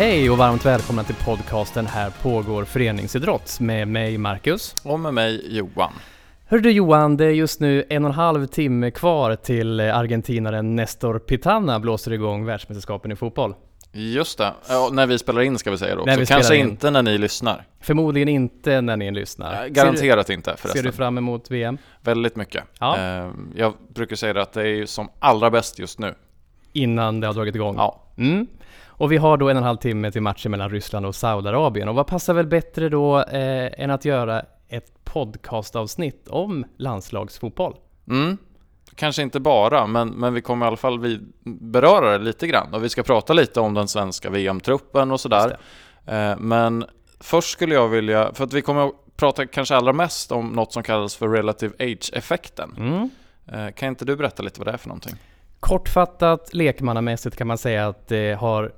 Hej och varmt välkomna till podcasten Här pågår föreningsidrott med mig Marcus. Och med mig Johan. Hör du Johan, det är just nu en och en halv timme kvar till argentinaren Nestor Pitana blåser igång världsmästerskapen i fotboll. Just det, ja, när vi spelar in ska vi säga då också. Kanske in. inte när ni lyssnar. Förmodligen inte när ni lyssnar. Garanterat du, inte förresten. Ser du fram emot VM? Väldigt mycket. Ja. Eh, jag brukar säga att det är som allra bäst just nu. Innan det har dragit igång? Ja. Mm. Och vi har då en och en halv timme till matchen mellan Ryssland och Saudiarabien. Och vad passar väl bättre då eh, än att göra ett podcastavsnitt om landslagsfotboll? Mm. Kanske inte bara, men, men vi kommer i alla fall vi beröra det lite grann. Och vi ska prata lite om den svenska VM-truppen och sådär. Eh, men först skulle jag vilja, för att vi kommer att prata kanske allra mest om något som kallas för relative age-effekten. Mm. Eh, kan inte du berätta lite vad det är för någonting? Kortfattat, lekmannamässigt kan man säga att det har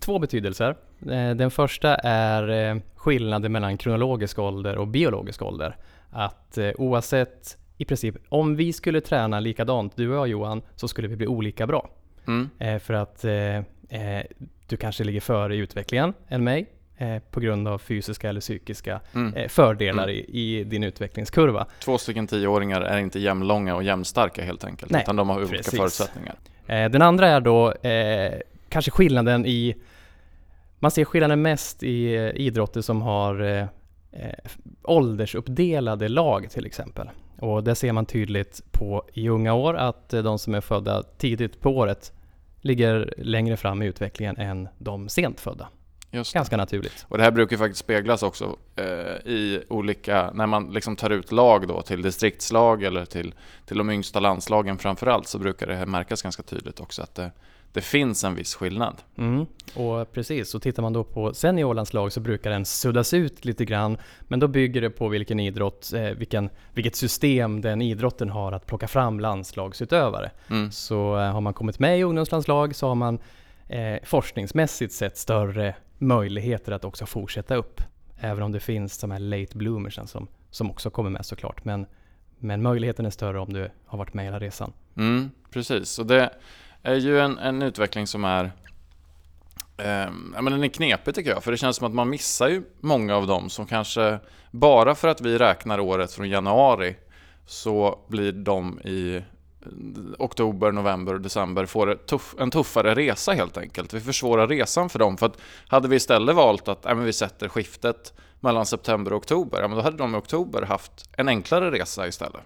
två betydelser. Eh, den första är eh, skillnaden mellan kronologisk ålder och biologisk ålder. Att eh, oavsett, i princip, om vi skulle träna likadant, du och jag Johan, så skulle vi bli olika bra. Mm. För att du kanske ligger före i utvecklingen än mig på grund av fysiska eller psykiska mm. fördelar mm. I, i, din utvecklingskurva. Två stycken tioåringar är inte jämnlånga och jämnstarka helt enkelt, Nej, utan de har olika precis. förutsättningar. Den andra är då kanske skillnaden i... Man ser skillnaden mest i eh, idrotter som har eh, eh, åldersuppdelade lag till exempel. Och det ser man tydligt på i unga år att eh, de som är födda tidigt på året ligger längre fram i utvecklingen än de sent födda. Just Ganska naturligt. Och det här brukar faktiskt speglas också eh, i olika, när man liksom tar ut lag då till distriktslag eller till, till de yngsta landslagen framförallt så brukar det här märkas ganska tydligt också att det, det finns en viss skillnad. Mm. Och precis, och tittar man då på seniorlandslag så brukar den suddas ut lite grann. Men då bygger det på vilken idrott, eh, vilken, vilket system den idrotten har att plocka fram landslagsutövare. Mm. Så eh, har man kommit med i ungdomslandslag så har man eh, forskningsmässigt sett större möjligheter att också fortsätta upp. Även om det finns de här late bloomers som, som också kommer med såklart. Men, men möjligheten är större om du har varit med hela resan. Mm, precis, och det är ju en, en utveckling som är eh, men den är knepig tycker jag, för det känns som att man missar ju många av dem som kanske bara för att vi räknar året från januari så blir de i oktober, november december får tuff, en tuffare resa helt enkelt. Vi försvårar resan för dem. För att hade vi istället valt att äh, vi sätter skiftet mellan september och oktober, ja, men då hade de i oktober haft en enklare resa istället.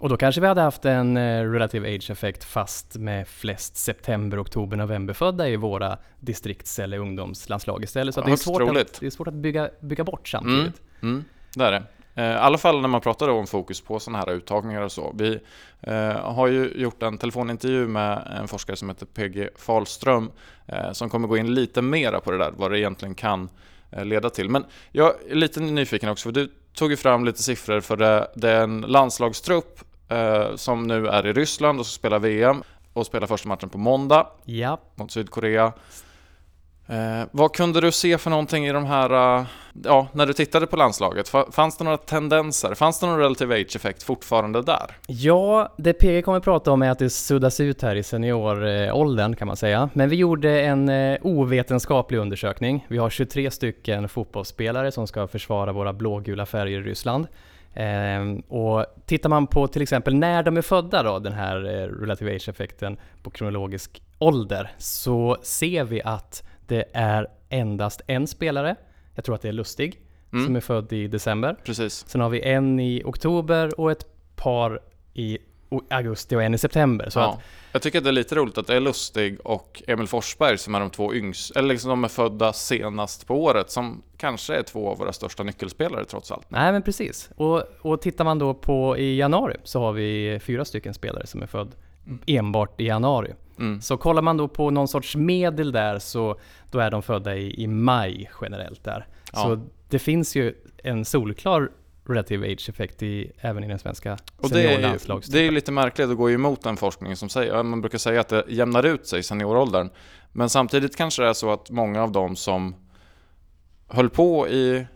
Och då kanske vi hade haft en eh, relative age-effekt fast med flest september, oktober, november-födda i våra distrikts eller ungdomslandslag istället. Så det, är svårt att, det är svårt att bygga, bygga bort samtidigt. Mm, mm, det är det. Eh, I alla fall när man pratar om fokus på sådana här uttagningar och så. Vi eh, har ju gjort en telefonintervju med en forskare som heter PG Falström eh, som kommer gå in lite mera på det där, vad det egentligen kan leda till. Men jag är lite nyfiken också, för du tog ju fram lite siffror för det, det är en landslagstrupp som nu är i Ryssland och som spelar VM och spelar första matchen på måndag ja. mot Sydkorea. Eh, vad kunde du se för någonting i de här, uh, ja, när du tittade på landslaget? Fanns det några tendenser? Fanns det någon relative age-effekt fortfarande där? Ja, det PG kommer att prata om är att det suddas ut här i senioråldern kan man säga. Men vi gjorde en uh, ovetenskaplig undersökning. Vi har 23 stycken fotbollsspelare som ska försvara våra blågula färger i Ryssland. Eh, och tittar man på till exempel när de är födda då, den här eh, relative age-effekten på kronologisk ålder, så ser vi att det är endast en spelare, jag tror att det är Lustig, mm. som är född i december. Precis. Sen har vi en i oktober och ett par i augusti och en i september. Så ja. att, jag tycker att det är lite roligt att det är Lustig och Emil Forsberg som är de två yngsta, eller liksom de är födda senast på året, som kanske är två av våra största nyckelspelare trots allt. Nej men precis. Och, och tittar man då på i januari så har vi fyra stycken spelare som är född mm. enbart i januari. Mm. Så kollar man då på någon sorts medel där så då är de födda i, i maj generellt där. Ja. Så det finns ju en solklar relative age-effekt i, även i den svenska och det är, ju, det är ju lite märkligt att gå emot den forskningen som säger, man brukar säga att det jämnar ut sig i senioråldern. Men samtidigt kanske det är så att många av dem som höll på i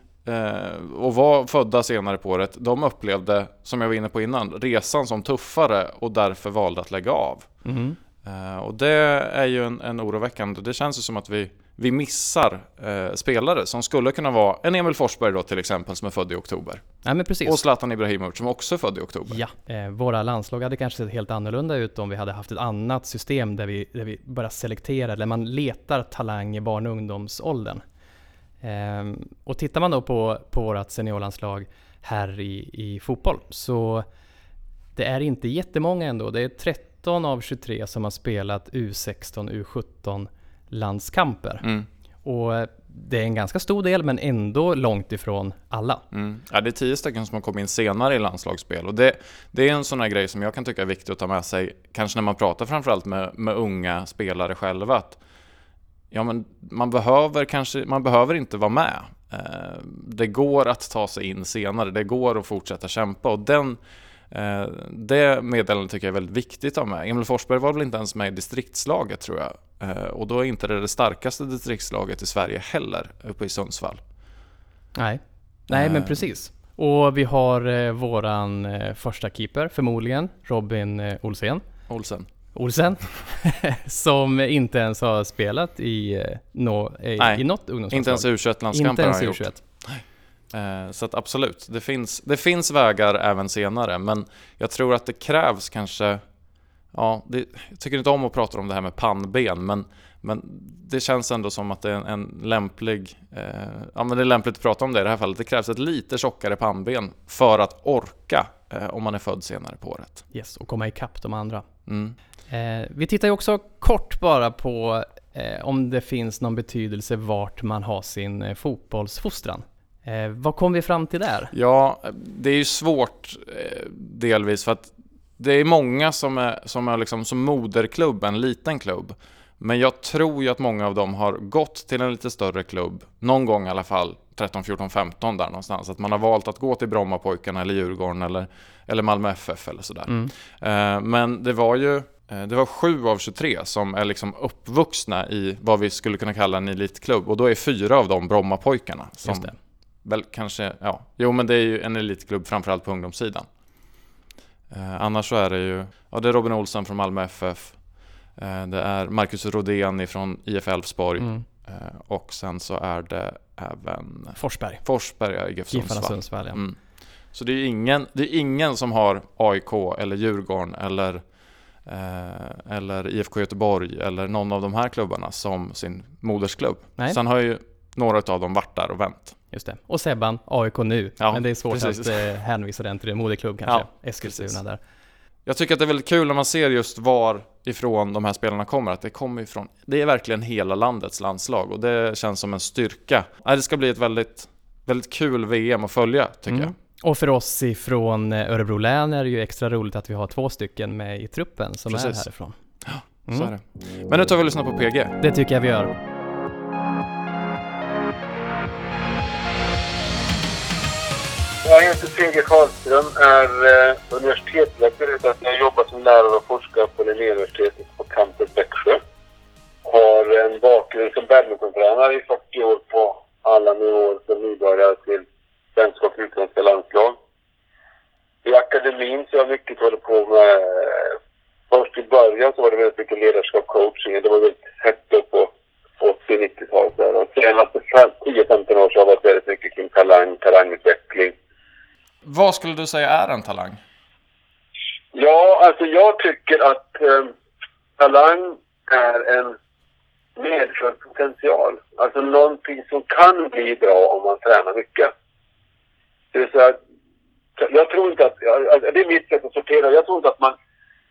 och var födda senare på året, de upplevde, som jag var inne på innan, resan som tuffare och därför valde att lägga av. Mm. Eh, och det är ju en, en oroväckande, det känns ju som att vi vi missar eh, spelare som skulle kunna vara en Emil Forsberg då till exempel som är född i oktober. Ja, men precis. Och Zlatan Ibrahimovic som också är född i oktober. Ja, eh, våra landslag hade kanske sett helt annorlunda ut om vi hade haft ett annat system där vi, där vi bara selekterar, där man letar talang i barn och ungdomsåldern. Eh, och tittar man då på, på vårt seniorlandslag här i, i fotboll så det är inte jättemånga ändå. Det är 13 av 23 som har spelat U16, U17 landskamper. Mm. Och det är en ganska stor del men ändå långt ifrån alla. Mm. Ja, det är tio stycken som har kommit in senare i landslagsspel och det, det är en sån här grej som jag kan tycka är viktig att ta med sig, kanske när man pratar framförallt med, med unga spelare själva. Att, ja, men man, behöver kanske, man behöver inte vara med. Eh, det går att ta sig in senare, det går att fortsätta kämpa och den Eh, det meddelandet tycker jag är väldigt viktigt att ha med. Emil Forsberg var väl inte ens med i distriktslaget tror jag. Eh, och då är inte det det starkaste distriktslaget i Sverige heller, uppe i Sundsvall. Nej, Nej men precis. Och vi har våran första keeper förmodligen, Robin Olsen. Olsen. Olsen, som inte ens har spelat i, no, i, i något ungdomslandslag. Inte ens U21-landskamper har han gjort. Eh, så att absolut, det finns, det finns vägar även senare, men jag tror att det krävs kanske Ja, det, jag tycker inte om att prata om det här med pannben, men, men det känns ändå som att det är en, en lämplig... Eh, ja, men det är lämpligt att prata om det i det här fallet. Det krävs ett lite tjockare pannben för att orka eh, om man är född senare på året. Yes, och komma ikapp de andra. Mm. Eh, vi tittar ju också kort bara på eh, om det finns någon betydelse vart man har sin eh, fotbollsfostran. Eh, vad kom vi fram till där? Ja, det är ju svårt eh, delvis för att det är många som är, som är liksom som moderklubb, en liten klubb. Men jag tror ju att många av dem har gått till en lite större klubb, någon gång i alla fall, 13, 14, 15 där någonstans. Att man har valt att gå till Brommapojkarna eller Djurgården eller, eller Malmö FF eller sådär. Mm. Eh, men det var ju eh, det var sju av 23 som är liksom uppvuxna i vad vi skulle kunna kalla en elitklubb och då är fyra av dem Brommapojkarna som, väl kanske, ja, jo men det är ju en elitklubb framförallt på ungdomssidan. Eh, annars så är det ju, ja det är Robin Olsson från Malmö FF, eh, det är Marcus Rodén från IF Elfsborg mm. eh, och sen så är det även Forsberg, Forsberg IGF Sundsvall. Sundsvall ja. mm. Så det är, ingen, det är ingen som har AIK eller Djurgården eller eh, eller IFK Göteborg eller någon av de här klubbarna som sin modersklubb. Nej. Sen har ju några av dem varit där och vänt. Just det. Och Sebban, AIK nu. Ja, men det är svårt precis. att eh, hänvisa den till en moderklubb kanske. Ja, Eskilstuna där. Jag tycker att det är väldigt kul när man ser just var ifrån de här spelarna kommer, att det kommer ifrån, det är verkligen hela landets landslag och det känns som en styrka. Det ska bli ett väldigt, väldigt kul VM att följa, tycker mm. jag. Och för oss ifrån eh, Örebro län är det ju extra roligt att vi har två stycken med i truppen som Precis. är härifrån. Ja, mm. så är det. Men nu tar vi och lyssnar på PG. Det tycker jag vi gör. Jag heter P.G. Karlström, är eh, universitetslektor utan jag jobbar som lärare och forskare på Linnéuniversitetet på campus Växjö. Har en bakgrund som badmintontränare i 40 år på alla nivåer, från nybörjare till svenska och utländska landslag. I akademin så har jag mycket hållit på med... Först i början så var det väldigt mycket ledarskap coaching. Det var väldigt hett då på 80-90-talet. Och senaste 10-15 år så har det varit väldigt mycket kring talang, talangutveckling vad skulle du säga är en talang? Ja, alltså jag tycker att eh, talang är en medfödd potential. Alltså någonting som kan bli bra om man tränar mycket. Det vill säga, jag tror inte att, alltså det är mitt sätt att sortera, jag tror inte att man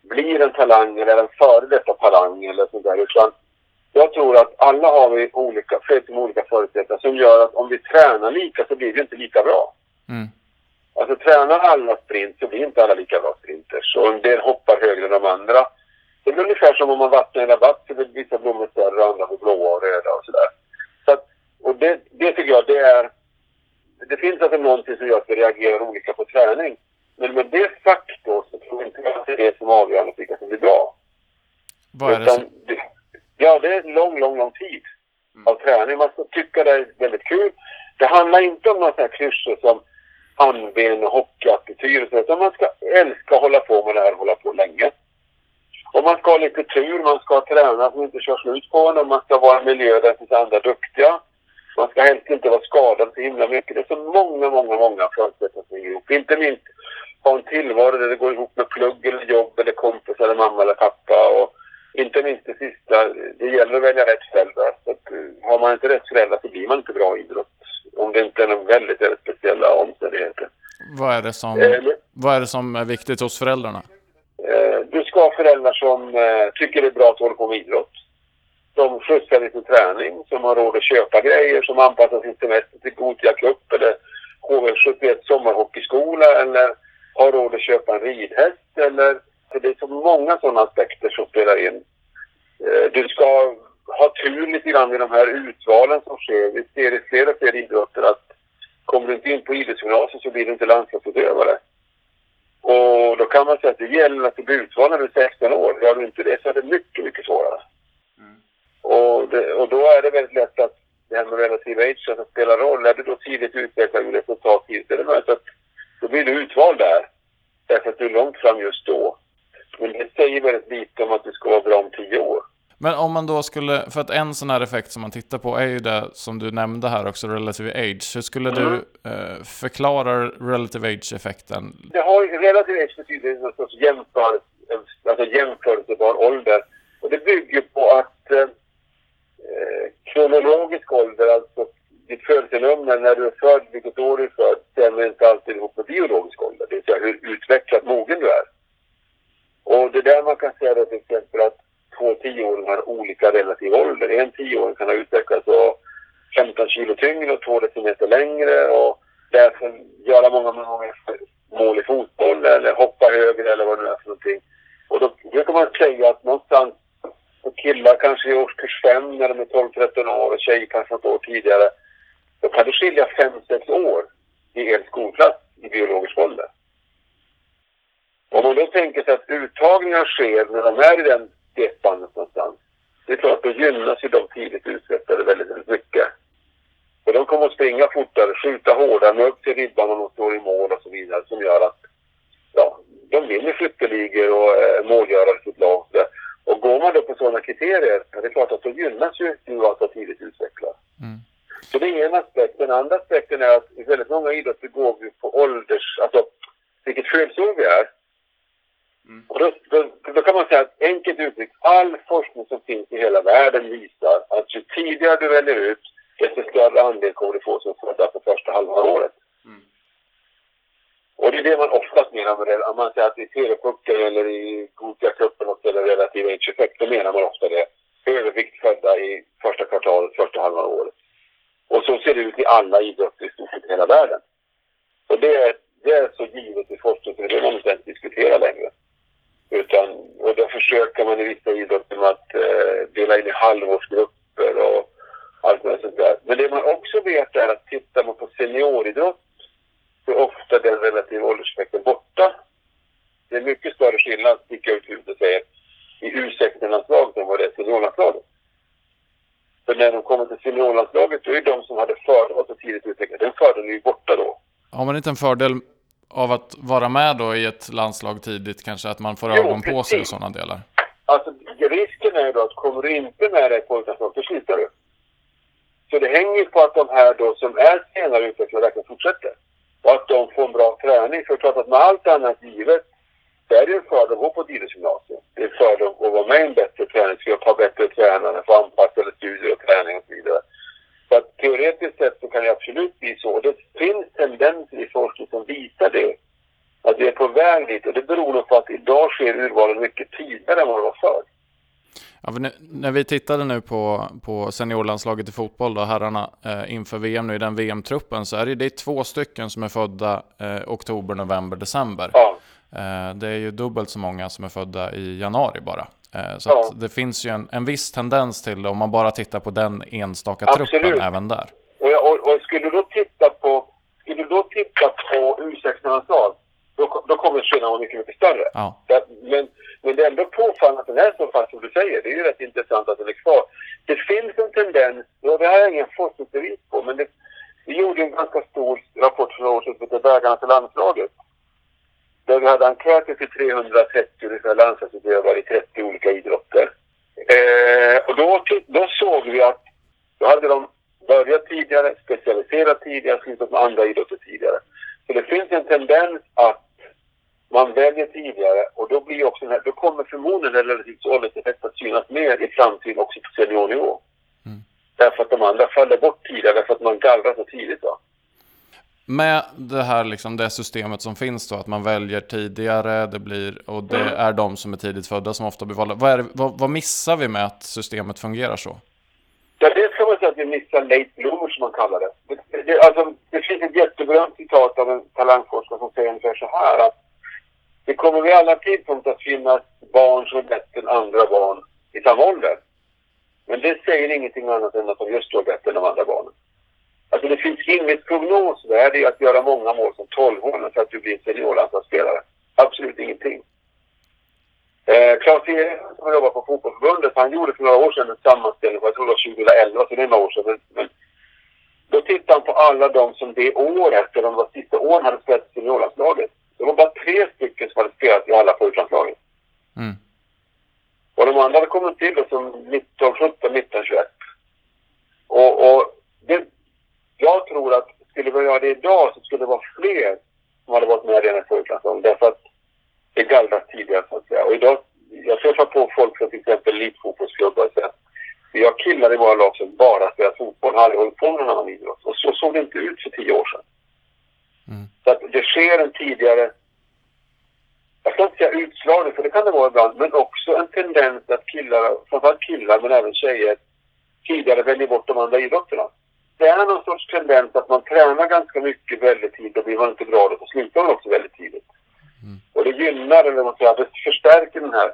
blir en talang eller en före detta talang eller sånt där, utan jag tror att alla har vi olika, med olika förutsättningar som gör att om vi tränar lika så blir det inte lika bra. Mm. Alltså tränar alla sprint så blir inte alla lika bra sprinters. Och en del hoppar högre än de andra. Det är ungefär som om man vattnar en rabatt så blir vissa blommor större och andra blir blåa och röda och sådär. Så att, och det, det tycker jag det är... Det finns alltså någonting som gör att vi reagerar olika på träning. Men med det sagt då så tror jag inte att det är det som avgör vilka som blir bra. Vad är det, som... det Ja, det är lång, lång, lång tid mm. av träning. Man ska tycka det är väldigt kul. Det handlar inte om några sådana här klyschor som handben och hockeyattityd. Utan man ska älska att hålla på med det här och hålla på länge. Och man ska ha lite tur, man ska träna så man inte kör slut på en och man ska vara i en miljö där det finns andra duktiga. Man ska helst inte vara skadad så himla mycket. Det är så många, många, många förutsättningar som ihop. Inte minst ha en tillvaro där det går ihop med plugg eller jobb eller kompis eller mamma eller pappa. Och inte minst det sista, det gäller att välja rätt föräldrar. Så att, eh, har man inte rätt föräldrar så blir man inte bra i idrott. Om det inte är några väldigt, väldigt speciella omständigheter. Vad är det som, Eh, vad är, det som är viktigt hos föräldrarna? Eh, Du ska ha föräldrar som eh, tycker det är bra att hålla på med idrott. Som skjutsar dig till träning, som har råd att köpa grejer, som anpassar sin semester till Gothia Cup eller HV71 sommarhockeyskola eller har råd att köpa en ridhäst eller... Det är så många sådana aspekter som spelar in. Eh, Du ska ha tur lite grann i de här utvalen som sker. Vi ser i fler och fler idrotter att kommer du inte in på idrottsgymnasiet så blir du inte landslagsutövare. Och då kan man säga att det gäller att du blir utvald när du är 16 år. Gör du inte det så är det mycket, mycket svårare. Och, det, och då är det väldigt lätt att det här med relative age att det spelar roll. Är du då tidigt utvecklad med resultat tidigt är det möjligt att då blir du utvald där. Därför att du är långt fram just då. Men det säger väldigt lite om att du ska vara bra om 10 år. Men om man då skulle, för att en sån här effekt som man tittar på är ju det som du nämnde här också, relative age. Hur skulle Mm. du eh, förklara relative age-effekten? Det har relative age betyder någon sorts jämför, alltså jämförelsebar ålder. Och det bygger på att eh, kronologisk ålder, alltså ditt födelsenummer när du är född, vilket år du är född, stämmer inte alltid ihop med biologisk ålder. Det vill säga hur utvecklat mogen du är. Och det är där man kan säga då till exempel att två tioåringar har olika relativ ålder. En tioåring kan ha utvecklats och 15 kilo tyngre och två decimeter längre och därför göra många, många gånger mål i fotboll eller hoppa högre eller vad det nu är för någonting. Och då brukar man säga att någonstans för killar kanske i årskurs 5 när de är 12-13 år och tjejer kanske något år tidigare. Då kan det skilja 5-6 år i en skolklass i biologisk ålder. Om man då tänker sig att uttagningar sker när de är i den det spannet någonstans. Det är klart att då gynnas ju de tidigt utvecklade väldigt, väldigt mycket. Och de kommer att springa fortare, skjuta hårdare, nå upp till ribban om de står i mål och så vidare som gör att ja, de vinner skytteligor och eh, målgörare i sitt lag. och går man då på sådana kriterier, det är klart att då gynnas ju du vara tidigt utvecklad. Mm. Så det är en aspekt. Den andra aspekten är att i väldigt många idrotter går vi på ålders, alltså vilket födelseår vi är. Och då, då, då kan man säga att enkelt uttryckt, all forskning som finns i hela världen visar att ju tidigare du väljer ut, desto större andel kommer du få som födda på första halvan året. Och det är det man oftast menar med det. Om man säger att i TV-pucken eller i Gothia-cupen och eller relativ age-effekt, då menar man ofta det. Övervikt födda i första kvartalet, första halvan året. Och så ser det ut i alla idrotter i stort sett i hela världen. Och det är, det är så givet i forskning, så det behöver man inte ens diskutera längre. Utan, och då försöker man i vissa idrotter med att eh, dela in i halvårsgrupper och allt möjligt sånt där. Men det man också vet är att tittar man på senioridrott så är ofta den relativa ålderseffekten borta. Det är mycket större skillnad, sticker ut huvudet och säger, i U16-landslaget än vad det är i seniorlandslaget. För när de kommer till seniorlandslaget, då är det de som hade fördel att så tidigt utvecklat, den fördelen är ju borta då. Har man inte en fördel av att vara med då i ett landslag tidigt, kanske att man får Jo, ögon på sig och precis. sådana delar? Alltså risken är ju då att kommer du inte med dig på pojklandslaget, då slutar du. Så det hänger ju på att de här då som är senare utvecklade verkligen fortsätter. Och att de får en bra träning. För klart att med allt annat givet, så är det en fördel att gå på ett idrottsgymnasium. Det är en fördel att vara med i en bättre träningsgrupp, ha bättre tränare, få anpassade studier och träning och så vidare. Så att teoretiskt sett så kan det absolut bli så. Och det finns tendenser i forskning som visar det. Att vi är på väg dit. Och det beror nog på att idag sker urvalen mycket tidigare än vad det var förr. Ja, nu, när vi tittade nu på, på seniorlandslaget i fotboll, då, herrarna, eh, inför VM nu i den VM-truppen, så är det, det är två stycken som är födda eh, oktober, november, december. Ja. Eh, det är ju dubbelt så många som är födda i januari bara. Eh, så Ja. det finns ju en, en viss tendens till om man bara tittar på den enstaka Absolut. truppen även där. Och, och, och skulle du då titta på, skulle du då titta på U16-landslag, då, då kommer skillnaden vara mycket, mycket större. Ja. Det- Men, men det är ändå påfallande att den är så pass som du säger. Det är ju rätt intressant att den är kvar. Det finns en tendens, och det här har jag ingen forskningsbevis på, men det, vi gjorde en ganska stor rapport för några år sedan som heter Vägarna till landslaget. Där vi hade enkäter till 330 ungefär landslagsutövare i 30 olika idrotter. Eh, och då, då såg vi att då hade de börjat tidigare, specialiserat tidigare, slutat med andra idrotter tidigare. Så det finns en tendens att man väljer tidigare och då blir också här, då kommer förmodligen en relativt ålderseffekt att synas mer i framtiden också på seniornivå. Mm. Därför att de andra faller bort tidigare, därför att man gallrar så tidigt då. Med det här liksom, det systemet som finns då, att man väljer tidigare, det blir, och det mm. är de som är tidigt födda som ofta blir valda. Vad, vad, vad missar vi med att systemet fungerar så? Ja, det ska man säga att vi missar late bloomers som man kallar det. Det, det, alltså, det finns ett jätteberömt citat av en talangforskare som säger ungefär så här att det kommer vid alla tidpunkter att finnas barn som är bättre än andra barn i samma ålder. Men det säger ingenting annat än att de just är bättre än de andra barnen. Alltså det finns inget prognosvärde i att göra många mål som 12-åring för att du blir seniorlandslagsspelare. Absolut ingenting. Eh, Claes Eriksson som jobbar på Fotbollförbundet, han gjorde för några år sedan en sammanställning, jag tror det var 2011, så det är några år sedan. Men, men då tittade han på alla de som det året, eller de var sista åren, hade spelat i seniorlandslaget. Det var bara tre stycken som hade spelat i alla pojklandslagen. Mm. Och de andra hade kommit till då som 19, 17, 19, 21. Och, och det, jag tror att skulle vi göra det idag så skulle det vara fler som hade varit med i den här pojklandslagen. Därför att det gallras tidigare så att säga. Och idag, jag träffar på folk från till exempel elitfotbollsklubbar och säger att vi har killar i våra lag som bara spelar fotboll, har aldrig hållit på med någon annan idrott. Och så såg det inte ut för tio år sedan. Mm. Så att det sker en tidigare, jag ska inte säga utslagning, för det kan det vara ibland, men också en tendens att killar, framförallt killar men även tjejer, tidigare väljer bort de andra idrotterna. Det är någon sorts tendens att man tränar ganska mycket väldigt tidigt och blir man inte bra då så slutar man också väldigt tidigt. Mm. Och det gynnar, eller man säger, det förstärker den här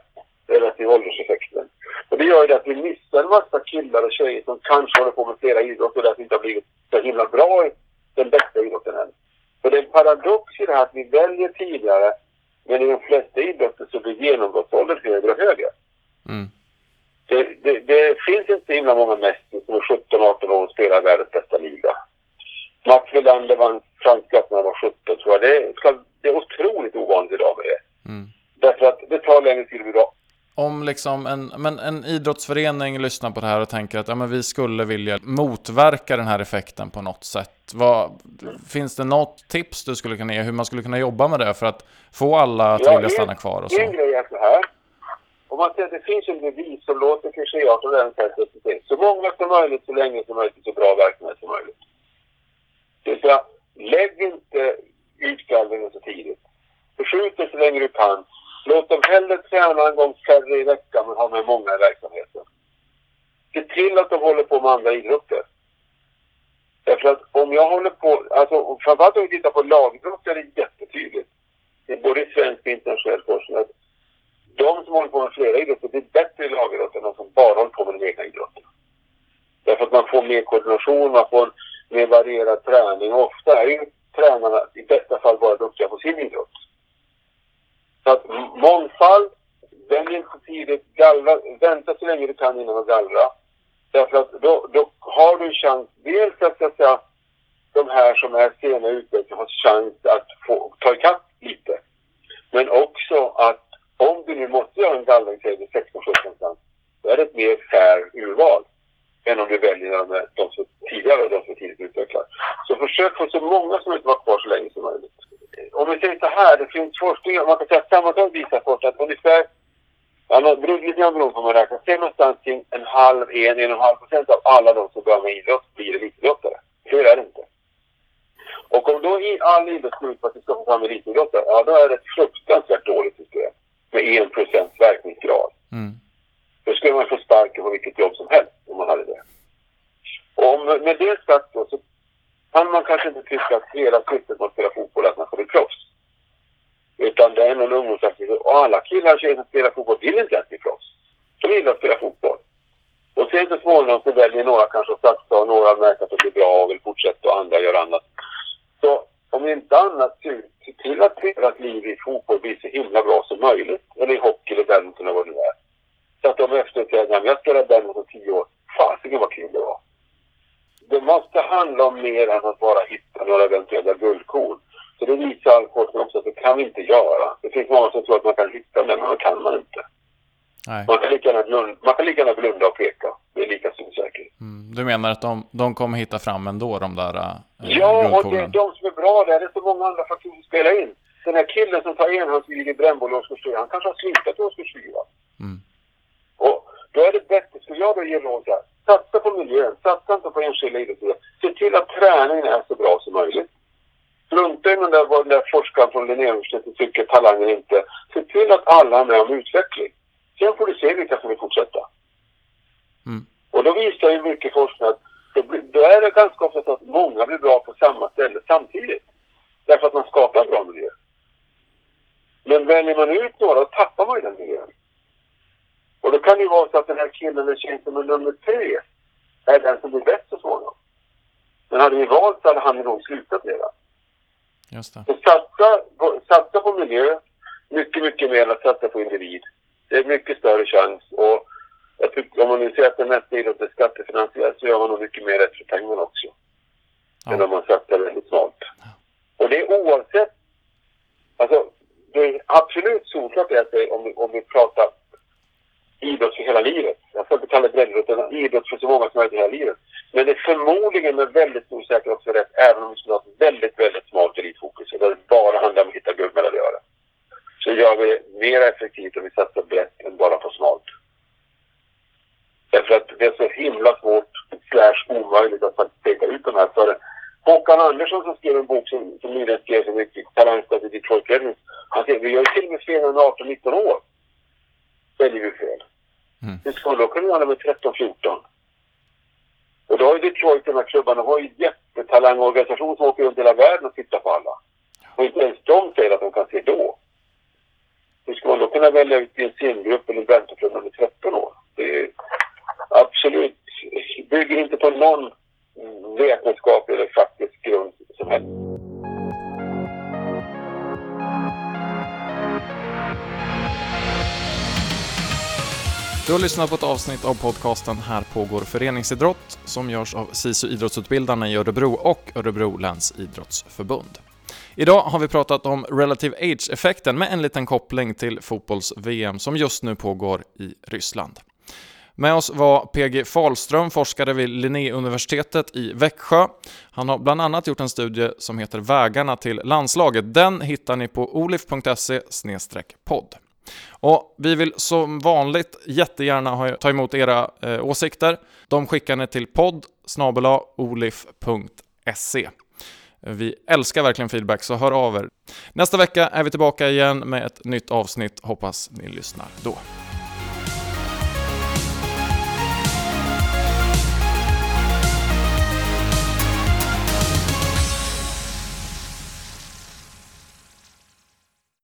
relativa ålderseffekten. Och det gör ju det att vi missar en massa killar och tjejer som kanske håller på med flera idrotter och därför inte har blivit så himla bra i den bästa idrotten än. Så det är en paradox i det här att vi väljer tidigare men i de flesta idrotter så blir genombrottsåldern högre och högre. Mm. Det, det, det, finns inte himla många mästare som är 17-18 år och spelar världens bästa liga. Mats Wilander vann Fransk när han var 17 tror jag. Det är, det är otroligt ovanligt idag med det. Mm. Därför att det tar längre tid idag om liksom en, men en idrottsförening lyssnar på det här och tänker att ja, men vi skulle vilja motverka den här effekten på något sätt. Vad, finns det något tips du skulle kunna ge hur man skulle kunna jobba med det för att få alla att ja, vilja stanna kvar? Och så? En grej är så här. Om man säger att det finns en bevis som låter klichéartat och den sättet. Så många som möjligt, så länge som möjligt, så bra verksamhet som möjligt. Det vill säga, lägg inte utgallringen så tidigt. Förskjut det så länge du kan Låt dem hellre träna en gång färre i veckan men ha med många i verksamheten. Se till att de håller på med andra idrotter. Därför att om jag håller på, alltså framförallt om vi tittar på lagidrott är det jättetydligt. Det är både i svensk och internationell forskning de som håller på med flera idrotter blir bättre i lagidrott än de som bara håller på med den egna idrotten. Därför att man får mer koordination, man får mer varierad träning. och Ofta är ju tränarna i bästa fall bara duktiga på sin idrott. Så att mångfald, välj inte tidigt, gallra, vänta så länge du kan innan du gallra. Därför att då, då har du chans, dels att, så att säga, de här som är sena i utvecklingen har chans att få ta ikapp lite. Men också att om du nu måste göra en gallring, säg 16-17 då är det ett mer fair urval än om du väljer de, de som tidigare och de som tidigt utvecklar. Så försök få så många som möjligt vara kvar så länge som möjligt om vi säger så här, det finns forskning, man kan säga sammantaget visar forskning att ungefär, ja, det beror lite grann på hur man räknar, säg någonstans kring en halv, en, en och en halv procent av alla de som börjar med idrott blir elitidrottare. Det är det inte. Och om då i all idrott går ut på att vi ska få fram elitidrottare, ja då är det ett fruktansvärt dåligt system. Med en procents verkningsgrad. Mm. Då skulle man få sparken på vilket jobb som helst om man hade det. Och om, med det sagt då så kan man kanske inte tycka att hela syftet med att spela fotboll är att man ska bli proffs. Utan det är någon ungdomsaktivitet. Och alla killar och tjejer som spelar fotboll vill inte ens bli proffs. De vill att spela fotboll. Och sen så småningom så väljer några kanske att satsa och några märker att det blir bra och vill fortsätta och andra gör annat. Så om inte annat, se till att deras liv i fotboll blir så himla bra som möjligt. Eller i hockey eller badminton eller vad det nu är. Så att de efteråt säger, att jag spelar badminton tio år. Fasiken vad kul det var det måste handla om mer än att bara hitta några eventuella guldkorn. Så det visar all forskning också att det kan vi inte göra. Det finns många som tror att man kan hitta det, men det kan man inte. Nej. Man kan lika gärna blunda, man kan lika gärna blunda och peka. Det är lika stor säkerhet. Mm. Du menar att de, de kommer hitta fram ändå, de där äh, Ja, och det är de som är bra där. Det är så många andra faktorer som spelar in. Den här killen som tar enhandsligger brännboll i årskurs 3, han kanske har slutat i årskurs 4. Mm. Och då är det bättre, skulle jag då ge råd här, satsa på miljön, satsa inte på enskilda idrottsledare. Se till att träningen är så bra som möjligt. Strunta i den där, vad den där forskaren från Linnéuniversitetet tycker talangen inte. Se till att alla är med om utveckling. Sen får du se vilka som vill fortsätta. Mm. Och då visar ju mycket forskning att då, blir, då är det ganska ofta så att många blir bra på samma ställe samtidigt. Därför att man skapar bra miljö. Men väljer man ut några, då tappar man ju den miljön. Och då kan det ju vara så att den här killen eller tjejen som är nummer tre är den som blir bäst så småningom. Men hade vi valt så hade han nog slutat redan. Just det. Så satsa satsa på miljö mycket, mycket mer än att satsa på individ. Det är mycket större chans. Och jag tycker, om man nu säger att den mesta idrotten är skattefinansierad så gör man nog mycket mer rätt för pengarna också. Ja. Än om man satsar väldigt smart. Och det är oavsett... Alltså, det är absolut solklart att det, om, vi- om vi pratar idrott för hela livet. Jag ska inte kalla det breddidrott, utan idrott för så många som möjligt hela livet. Men det är förmodligen med väldigt stor säkerhet också rätt, även om vi skulle ha ett väldigt, väldigt smalt elitfokus. Där det bara handlar om att hitta guldmedaljörer. Så gör vi mer effektivt om vi satsar brett än bara på smalt. Därför att det är så himla svårt, slash omöjligt att faktiskt peka ut de här för Håkan Andersson som skrev en bok som, som nyligen skrevs som Talangstad i Detroit Red. Han säger vi gör ju till och med fel när vi är 18-19 år. Väljer vi fel. Mm. Hur vi då kunna göra det med 13-14? Och då har ju Detroit, de här klubbarna, har ju jättetalangorganisation som åker runt hela världen och tittar på alla. Och inte ens de säger att de kan se då. Man då kunna välja ut i en simgrupp eller vänta Bentoklubb man är 13 år? Det är absolut, bygger inte på någon vetenskaplig eller faktisk grund som helst. Du har lyssnat på ett avsnitt av podcasten Här pågår föreningsidrott som görs av SISU Idrottsutbildarna i Örebro och Örebro läns idrottsförbund. Idag har vi pratat om relative age-effekten med en liten koppling till fotbolls-VM som just nu pågår i Ryssland. Med oss var PG Falström, forskare vid Linnéuniversitetet i Växjö. Han har bland annat gjort en studie som heter Vägarna till landslaget. Den hittar ni på olif.se podd. Och vi vill som vanligt jättegärna ta emot era eh, åsikter. De skickar ni till podd olif.se. Vi älskar verkligen feedback, så hör av er. Nästa vecka är vi tillbaka igen med ett nytt avsnitt. Hoppas ni lyssnar då.